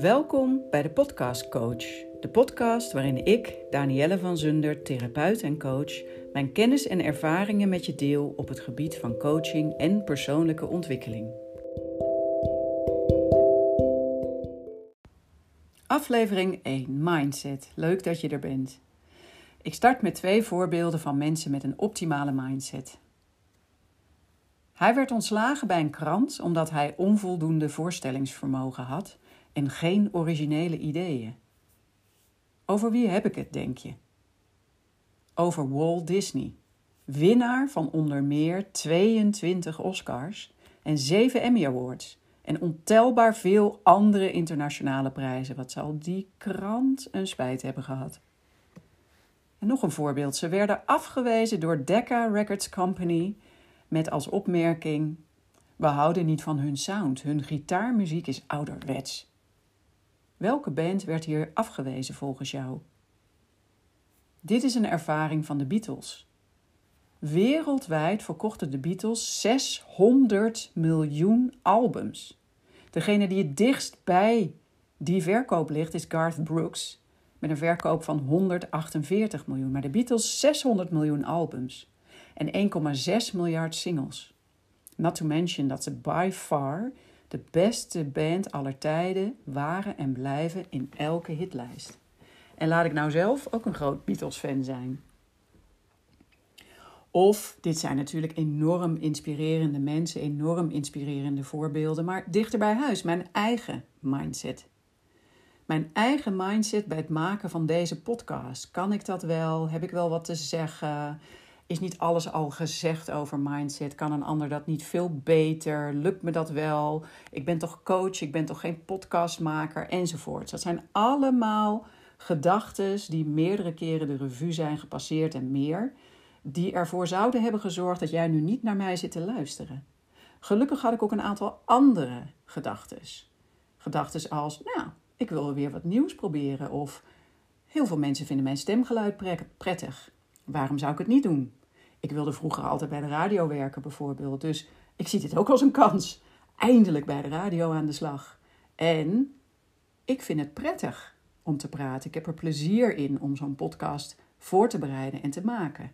Welkom bij de Podcast Coach, de podcast waarin ik, Danielle van Zunder, therapeut en coach, mijn kennis en ervaringen met je deel op het gebied van coaching en persoonlijke ontwikkeling. Aflevering 1: Mindset. Leuk dat je er bent. Ik start met twee voorbeelden van mensen met een optimale mindset. Hij werd ontslagen bij een krant omdat hij onvoldoende voorstellingsvermogen had en geen originele ideeën. Over wie heb ik het, denk je? Over Walt Disney, winnaar van onder meer 22 Oscars en 7 Emmy Awards en ontelbaar veel andere internationale prijzen. Wat zal die krant een spijt hebben gehad? En nog een voorbeeld. Ze werden afgewezen door Decca Records Company met als opmerking: We houden niet van hun sound. Hun gitaarmuziek is ouderwets. Welke band werd hier afgewezen volgens jou? Dit is een ervaring van de Beatles. Wereldwijd verkochten de Beatles 600 miljoen albums. Degene die het dichtst bij die verkoop ligt is Garth Brooks met een verkoop van 148 miljoen. Maar de Beatles 600 miljoen albums en 1,6 miljard singles. Not to mention dat ze by far de beste band aller tijden waren en blijven in elke hitlijst. En laat ik nou zelf ook een groot Beatles-fan zijn. Of, dit zijn natuurlijk enorm inspirerende mensen, enorm inspirerende voorbeelden, maar dichter bij huis, mijn eigen mindset. Mijn eigen mindset bij het maken van deze podcast. Kan ik dat wel? Heb ik wel wat te zeggen? Is niet alles al gezegd over mindset? Kan een ander dat niet veel beter? Lukt me dat wel? Ik ben toch coach, ik ben toch geen podcastmaker enzovoort. Dat zijn allemaal gedachten die meerdere keren de revue zijn gepasseerd en meer, die ervoor zouden hebben gezorgd dat jij nu niet naar mij zit te luisteren. Gelukkig had ik ook een aantal andere gedachten. Gedachten als, nou, ik wil weer wat nieuws proberen. Of heel veel mensen vinden mijn stemgeluid prettig. Waarom zou ik het niet doen? Ik wilde vroeger altijd bij de radio werken, bijvoorbeeld. Dus ik zie dit ook als een kans. Eindelijk bij de radio aan de slag. En ik vind het prettig om te praten. Ik heb er plezier in om zo'n podcast voor te bereiden en te maken.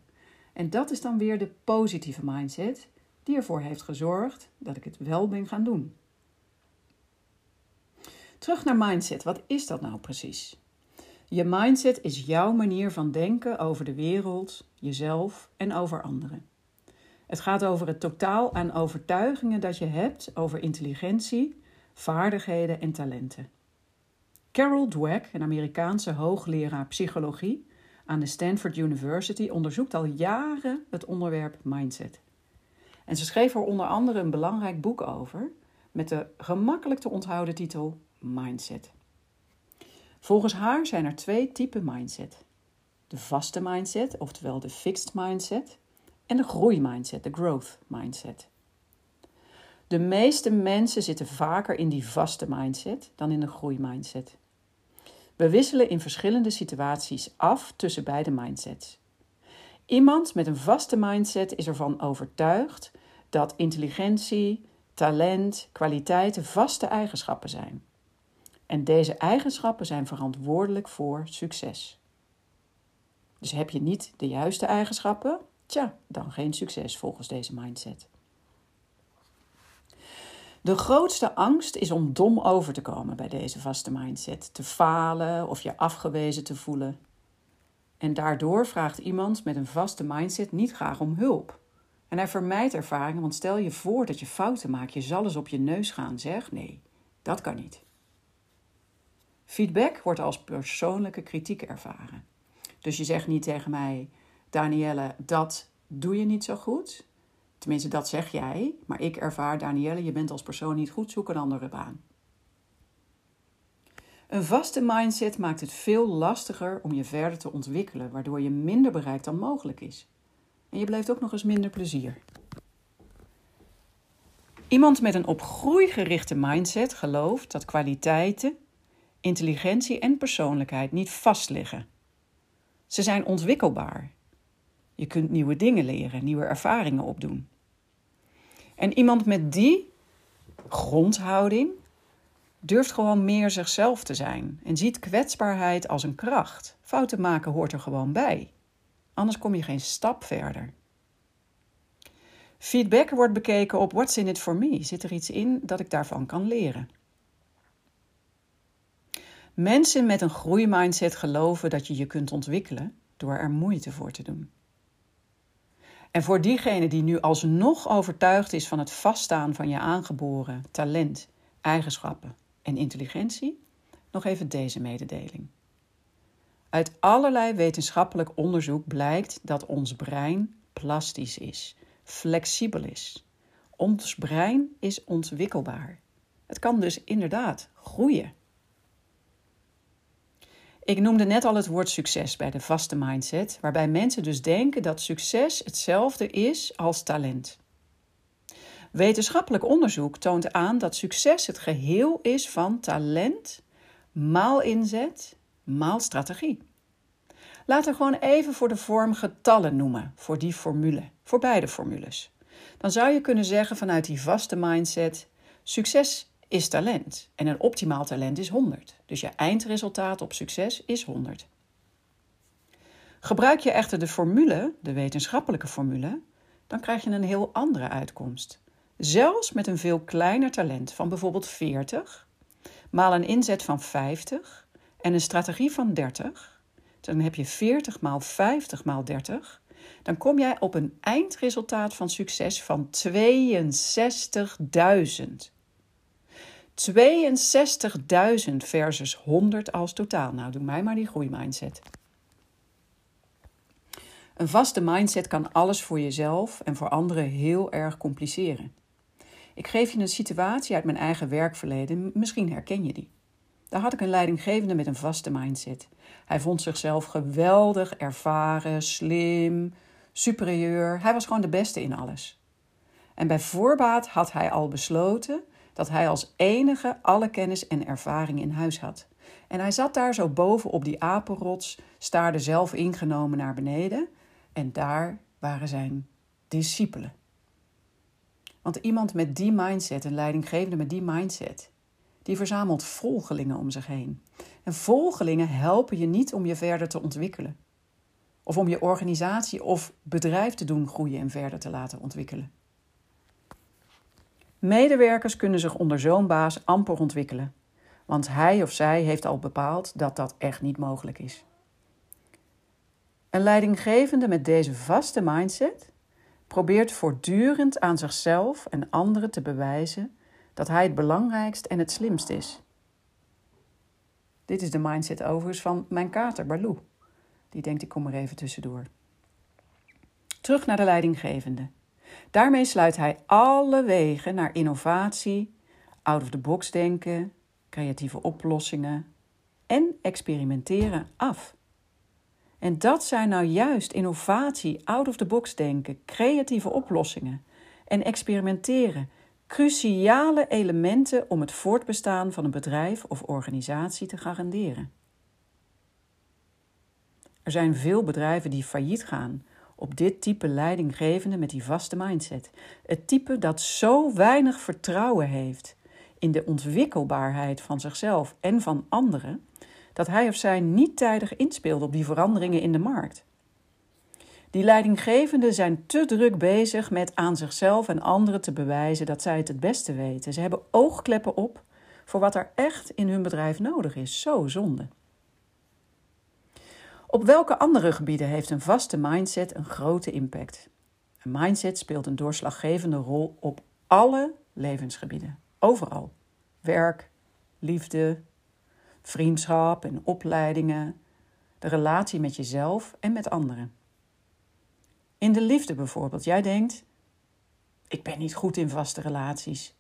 En dat is dan weer de positieve mindset die ervoor heeft gezorgd dat ik het wel ben gaan doen. Terug naar mindset. Wat is dat nou precies? Je mindset is jouw manier van denken over de wereld, jezelf en over anderen. Het gaat over het totaal aan overtuigingen dat je hebt over intelligentie, vaardigheden en talenten. Carol Dweck, een Amerikaanse hoogleraar psychologie aan de Stanford University, onderzoekt al jaren het onderwerp mindset. En ze schreef er onder andere een belangrijk boek over met de gemakkelijk te onthouden titel Mindset. Volgens haar zijn er twee typen mindset. De vaste mindset, oftewel de fixed mindset, en de groeimindset, de growth mindset. De meeste mensen zitten vaker in die vaste mindset dan in de groeimindset. We wisselen in verschillende situaties af tussen beide mindsets. Iemand met een vaste mindset is ervan overtuigd dat intelligentie, talent, kwaliteiten vaste eigenschappen zijn. En deze eigenschappen zijn verantwoordelijk voor succes. Dus heb je niet de juiste eigenschappen? Tja, dan geen succes volgens deze mindset. De grootste angst is om dom over te komen bij deze vaste mindset, te falen of je afgewezen te voelen. En daardoor vraagt iemand met een vaste mindset niet graag om hulp. En hij vermijdt ervaringen, want stel je voor dat je fouten maakt, je zal eens op je neus gaan, zeg nee, dat kan niet. Feedback wordt als persoonlijke kritiek ervaren. Dus je zegt niet tegen mij, Danielle, dat doe je niet zo goed. Tenminste, dat zeg jij. Maar ik ervaar, Danielle, je bent als persoon niet goed, zoek een andere baan. Een vaste mindset maakt het veel lastiger om je verder te ontwikkelen, waardoor je minder bereikt dan mogelijk is. En je blijft ook nog eens minder plezier. Iemand met een op groei gerichte mindset gelooft dat kwaliteiten intelligentie en persoonlijkheid niet vastliggen. Ze zijn ontwikkelbaar. Je kunt nieuwe dingen leren, nieuwe ervaringen opdoen. En iemand met die grondhouding durft gewoon meer zichzelf te zijn en ziet kwetsbaarheid als een kracht. Fouten maken hoort er gewoon bij. Anders kom je geen stap verder. Feedback wordt bekeken op what's in it for me. Zit er iets in dat ik daarvan kan leren? Mensen met een groeimindset geloven dat je je kunt ontwikkelen door er moeite voor te doen. En voor diegene die nu alsnog overtuigd is van het vaststaan van je aangeboren talent, eigenschappen en intelligentie, nog even deze mededeling. Uit allerlei wetenschappelijk onderzoek blijkt dat ons brein plastisch is, flexibel is. Ons brein is ontwikkelbaar. Het kan dus inderdaad groeien. Ik noemde net al het woord succes bij de vaste mindset, waarbij mensen dus denken dat succes hetzelfde is als talent. Wetenschappelijk onderzoek toont aan dat succes het geheel is van talent, maal inzet, maal strategie. Laten we gewoon even voor de vorm getallen noemen, voor die formule, voor beide formules. Dan zou je kunnen zeggen vanuit die vaste mindset: succes is talent. En een optimaal talent is 100. Dus je eindresultaat op succes is 100. Gebruik je echter de formule, de wetenschappelijke formule, dan krijg je een heel andere uitkomst. Zelfs met een veel kleiner talent van bijvoorbeeld 40, maal een inzet van 50 en een strategie van 30, dan heb je 40 maal 50 maal 30, dan kom jij op een eindresultaat van succes van 62.000. 62.000 versus 100 als totaal. Nou, doe mij maar die groeimindset. Een vaste mindset kan alles voor jezelf en voor anderen heel erg compliceren. Ik geef je een situatie uit mijn eigen werkverleden, misschien herken je die. Daar had ik een leidinggevende met een vaste mindset. Hij vond zichzelf geweldig, ervaren, slim, superieur. Hij was gewoon de beste in alles. En bij voorbaat had hij al besloten dat hij als enige alle kennis en ervaring in huis had. En hij zat daar zo boven op die apenrots, staarde zelf ingenomen naar beneden en daar waren zijn discipelen. Want iemand met die mindset, een leidinggevende met die mindset, die verzamelt volgelingen om zich heen. En volgelingen helpen je niet om je verder te ontwikkelen. Of om je organisatie of bedrijf te doen groeien en verder te laten ontwikkelen. Medewerkers kunnen zich onder zo'n baas amper ontwikkelen, want hij of zij heeft al bepaald dat dat echt niet mogelijk is. Een leidinggevende met deze vaste mindset probeert voortdurend aan zichzelf en anderen te bewijzen dat hij het belangrijkst en het slimst is. Dit is de mindset overigens van mijn kater Barlou. Die denkt ik kom er even tussendoor. Terug naar de leidinggevende. Daarmee sluit hij alle wegen naar innovatie, out-of-the-box denken, creatieve oplossingen en experimenteren af. En dat zijn nou juist innovatie, out-of-the-box denken, creatieve oplossingen en experimenteren cruciale elementen om het voortbestaan van een bedrijf of organisatie te garanderen. Er zijn veel bedrijven die failliet gaan op dit type leidinggevende met die vaste mindset. Het type dat zo weinig vertrouwen heeft in de ontwikkelbaarheid van zichzelf en van anderen, dat hij of zij niet tijdig inspeelt op die veranderingen in de markt. Die leidinggevenden zijn te druk bezig met aan zichzelf en anderen te bewijzen dat zij het het beste weten. Ze hebben oogkleppen op voor wat er echt in hun bedrijf nodig is. Zo zonde. Op welke andere gebieden heeft een vaste mindset een grote impact? Een mindset speelt een doorslaggevende rol op alle levensgebieden, overal. Werk, liefde, vriendschap en opleidingen, de relatie met jezelf en met anderen. In de liefde bijvoorbeeld, jij denkt: ik ben niet goed in vaste relaties.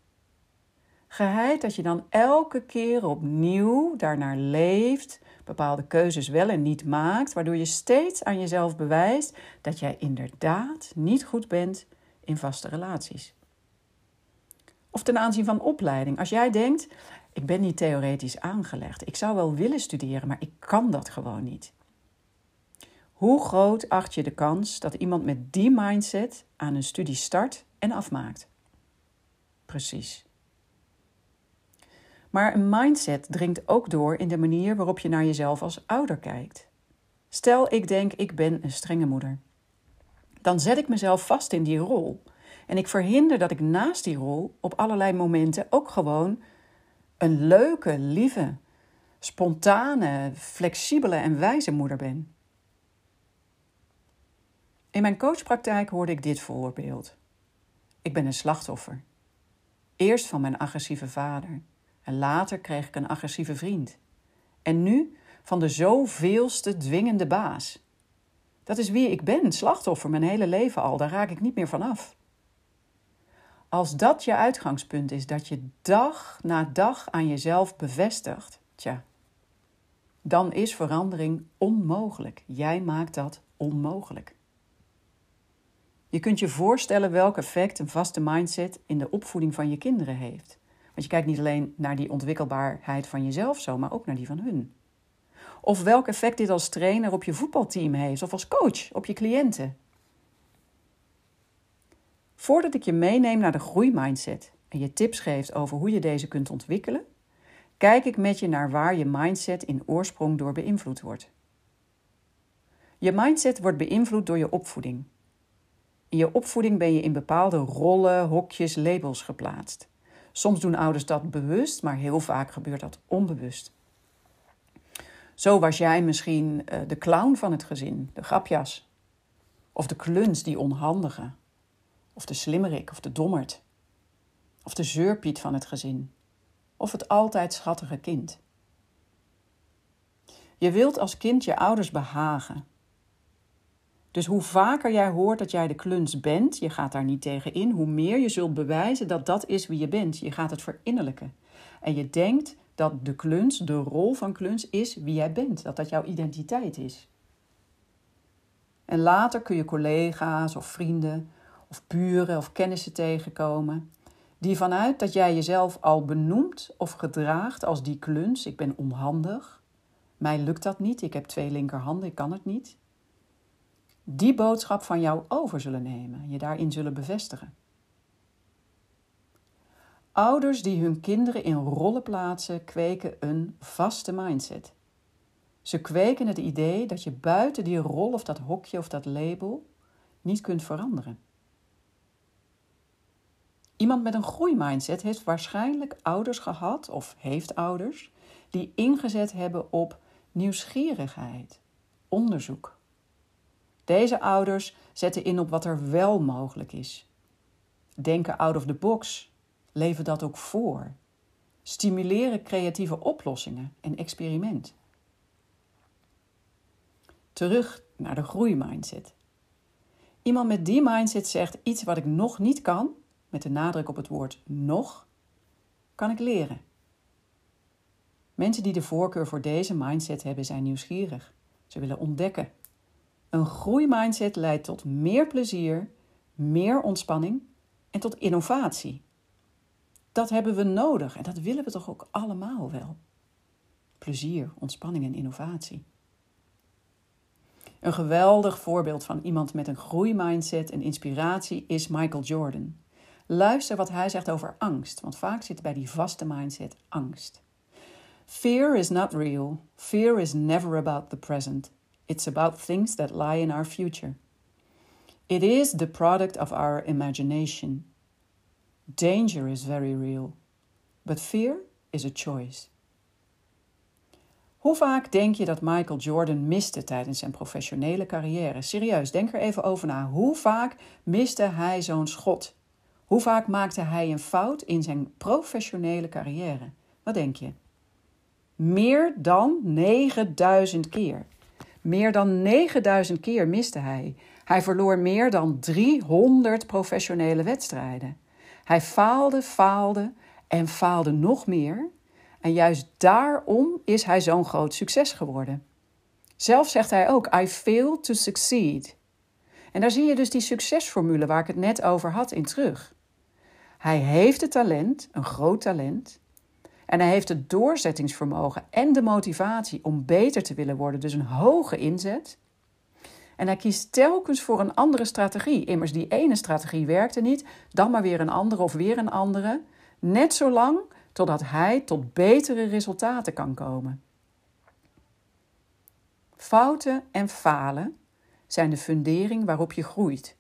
Geheid dat je dan elke keer opnieuw daarnaar leeft, bepaalde keuzes wel en niet maakt, waardoor je steeds aan jezelf bewijst dat jij inderdaad niet goed bent in vaste relaties. Of ten aanzien van opleiding. Als jij denkt, ik ben niet theoretisch aangelegd, ik zou wel willen studeren, maar ik kan dat gewoon niet. Hoe groot acht je de kans dat iemand met die mindset aan een studie start en afmaakt? Precies. Maar een mindset dringt ook door in de manier waarop je naar jezelf als ouder kijkt. Stel, ik denk ik ben een strenge moeder. Dan zet ik mezelf vast in die rol. En ik verhinder dat ik naast die rol op allerlei momenten ook gewoon een leuke, lieve, spontane, flexibele en wijze moeder ben. In mijn coachpraktijk hoorde ik dit voorbeeld. Ik ben een slachtoffer. Eerst van mijn agressieve vader en later kreeg ik een agressieve vriend. En nu van de zoveelste dwingende baas. Dat is wie ik ben, slachtoffer, mijn hele leven al. Daar raak ik niet meer van af. Als dat je uitgangspunt is, dat je dag na dag aan jezelf bevestigt, tja, dan is verandering onmogelijk. Jij maakt dat onmogelijk. Je kunt je voorstellen welk effect een vaste mindset in de opvoeding van je kinderen heeft. Want je kijkt niet alleen naar die ontwikkelbaarheid van jezelf zo, maar ook naar die van hun. Of welk effect dit als trainer op je voetbalteam heeft of als coach op je cliënten. Voordat ik je meeneem naar de groeimindset en je tips geeft over hoe je deze kunt ontwikkelen, kijk ik met je naar waar je mindset in oorsprong door beïnvloed wordt. Je mindset wordt beïnvloed door je opvoeding. In je opvoeding ben je in bepaalde rollen, hokjes, labels geplaatst. Soms doen ouders dat bewust, maar heel vaak gebeurt dat onbewust. Zo was jij misschien uh, de clown van het gezin, de grapjas. Of de kluns, die onhandige. Of de slimmerik of de dommerd. Of de zeurpiet van het gezin. Of het altijd schattige kind. Je wilt als kind je ouders behagen. Dus hoe vaker jij hoort dat jij de kluns bent, je gaat daar niet tegen in, hoe meer je zult bewijzen dat dat is wie je bent. Je gaat het verinnerlijken. En je denkt dat de kluns, de rol van kluns, is wie jij bent. Dat dat jouw identiteit is. En later kun je collega's of vrienden of buren of kennissen tegenkomen. Die vanuit dat jij jezelf al benoemt of gedraagt als die kluns, ik ben onhandig, mij lukt dat niet, ik heb twee linkerhanden, ik kan het niet. Die boodschap van jou over zullen nemen, je daarin zullen bevestigen. Ouders die hun kinderen in rollen plaatsen, kweken een vaste mindset. Ze kweken het idee dat je buiten die rol of dat hokje of dat label niet kunt veranderen. Iemand met een groeimindset heeft waarschijnlijk ouders gehad of heeft ouders die ingezet hebben op nieuwsgierigheid, onderzoek. Deze ouders zetten in op wat er wel mogelijk is. Denken out of the box, leven dat ook voor. Stimuleren creatieve oplossingen en experiment. Terug naar de groeimindset. Iemand met die mindset zegt iets wat ik nog niet kan, met de nadruk op het woord nog, kan ik leren. Mensen die de voorkeur voor deze mindset hebben, zijn nieuwsgierig. Ze willen ontdekken. Een groeimindset leidt tot meer plezier, meer ontspanning en tot innovatie. Dat hebben we nodig en dat willen we toch ook allemaal wel. Plezier, ontspanning en innovatie. Een geweldig voorbeeld van iemand met een groeimindset en inspiratie is Michael Jordan. Luister wat hij zegt over angst, want vaak zit bij die vaste mindset angst. Fear is not real. Fear is never about the present. It's about things that lie in our future. It is the product of our imagination. Danger is very real, but fear is a choice. Hoe vaak denk je dat Michael Jordan miste tijdens zijn professionele carrière? Serieus, denk er even over na. Hoe vaak miste hij zo'n schot? Hoe vaak maakte hij een fout in zijn professionele carrière? Wat denk je? Meer dan 9000 keer. Meer dan 9000 keer miste hij. Hij verloor meer dan 300 professionele wedstrijden. Hij faalde, faalde en faalde nog meer. En juist daarom is hij zo'n groot succes geworden. Zelf zegt hij ook: I fail to succeed. En daar zie je dus die succesformule waar ik het net over had in terug. Hij heeft het talent, een groot talent. En hij heeft het doorzettingsvermogen en de motivatie om beter te willen worden, dus een hoge inzet. En hij kiest telkens voor een andere strategie. Immers, die ene strategie werkte niet, dan maar weer een andere of weer een andere. Net zolang totdat hij tot betere resultaten kan komen. Fouten en falen zijn de fundering waarop je groeit.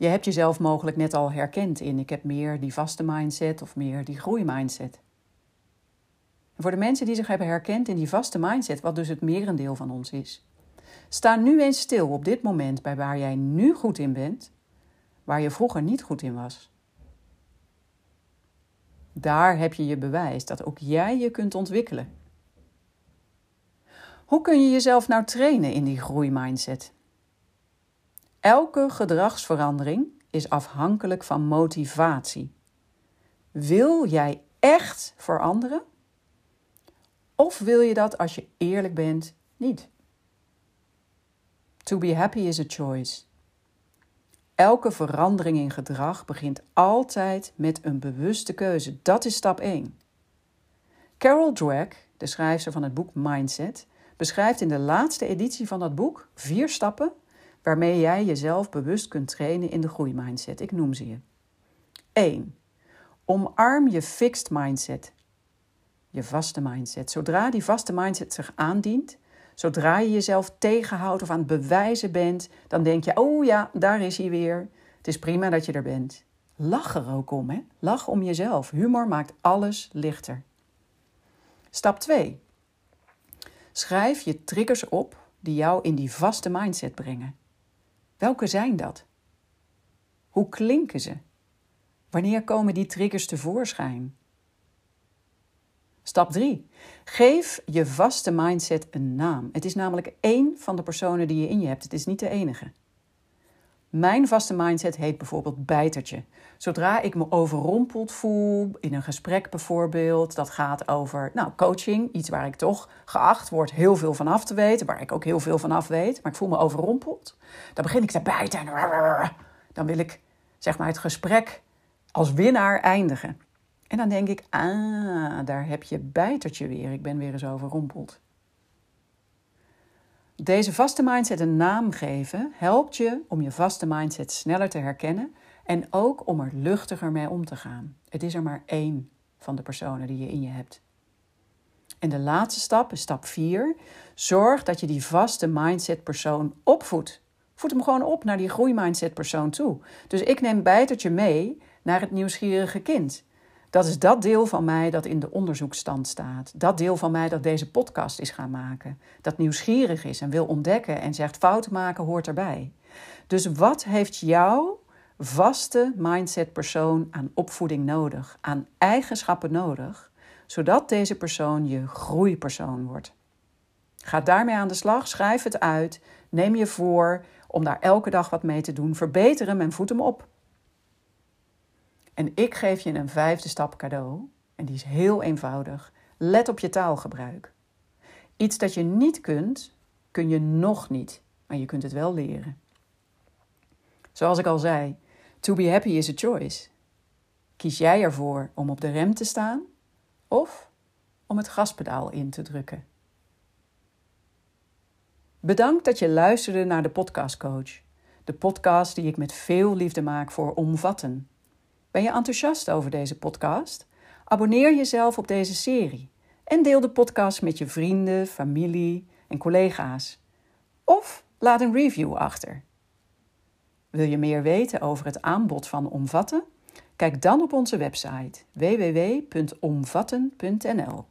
Je hebt jezelf mogelijk net al herkend in ik heb meer die vaste mindset of meer die groeimindset. En voor de mensen die zich hebben herkend in die vaste mindset, wat dus het merendeel van ons is, sta nu eens stil op dit moment bij waar jij nu goed in bent, waar je vroeger niet goed in was. Daar heb je je bewijs dat ook jij je kunt ontwikkelen. Hoe kun je jezelf nou trainen in die groeimindset? Elke gedragsverandering is afhankelijk van motivatie. Wil jij echt veranderen? Of wil je dat als je eerlijk bent niet? To be happy is a choice. Elke verandering in gedrag begint altijd met een bewuste keuze. Dat is stap 1. Carol Dweck, de schrijfster van het boek Mindset, beschrijft in de laatste editie van dat boek vier stappen waarmee jij jezelf bewust kunt trainen in de groeimindset. Ik noem ze je. 1. Omarm je fixed mindset. Je vaste mindset. Zodra die vaste mindset zich aandient, zodra je jezelf tegenhoudt of aan het bewijzen bent, dan denk je: oh ja, daar is hij weer. Het is prima dat je er bent. Lach er ook om, hè? Lach om jezelf. Humor maakt alles lichter. Stap 2. Schrijf je triggers op die jou in die vaste mindset brengen. Welke zijn dat? Hoe klinken ze? Wanneer komen die triggers tevoorschijn? Stap 3. Geef je vaste mindset een naam. Het is namelijk één van de personen die je in je hebt. Het is niet de enige. Mijn vaste mindset heet bijvoorbeeld bijtertje. Zodra ik me overrompeld voel, in een gesprek bijvoorbeeld, dat gaat over nou, coaching, iets waar ik toch geacht word heel veel van af te weten, waar ik ook heel veel van af weet, maar ik voel me overrompeld, dan begin ik te bijten en dan wil ik zeg maar het gesprek als winnaar eindigen. En dan denk ik, ah, daar heb je bijtertje weer, ik ben weer eens overrompeld. Deze vaste mindset een naam geven helpt je om je vaste mindset sneller te herkennen en ook om er luchtiger mee om te gaan. Het is er maar één van de personen die je in je hebt. En de laatste stap is stap 4. Zorg dat je die vaste mindset persoon opvoedt. Voed hem gewoon op naar die groeimindset persoon toe. Dus ik neem bijtertje mee naar het nieuwsgierige kind. Dat is dat deel van mij dat in de onderzoekstand staat. Dat deel van mij dat deze podcast is gaan maken. Dat nieuwsgierig is en wil ontdekken en zegt fouten maken hoort erbij. Dus wat heeft jouw vaste mindset persoon aan opvoeding nodig, aan eigenschappen nodig, zodat deze persoon je groeipersoon wordt? Ga daarmee aan de slag, schrijf het uit, neem je voor om daar elke dag wat mee te doen, verbeter hem en voed hem op. En ik geef je een vijfde stap cadeau. En die is heel eenvoudig. Let op je taalgebruik. Iets dat je niet kunt, kun je nog niet, maar je kunt het wel leren. Zoals ik al zei, to be happy is a choice. Kies jij ervoor om op de rem te staan of om het gaspedaal in te drukken? Bedankt dat je luisterde naar de Podcast Coach. De podcast die ik met veel liefde maak voor omvatten. Ben je enthousiast over deze podcast? Abonneer jezelf op deze serie en deel de podcast met je vrienden, familie en collega's. Of laat een review achter. Wil je meer weten over het aanbod van Omvatten? Kijk dan op onze website www.omvatten.nl.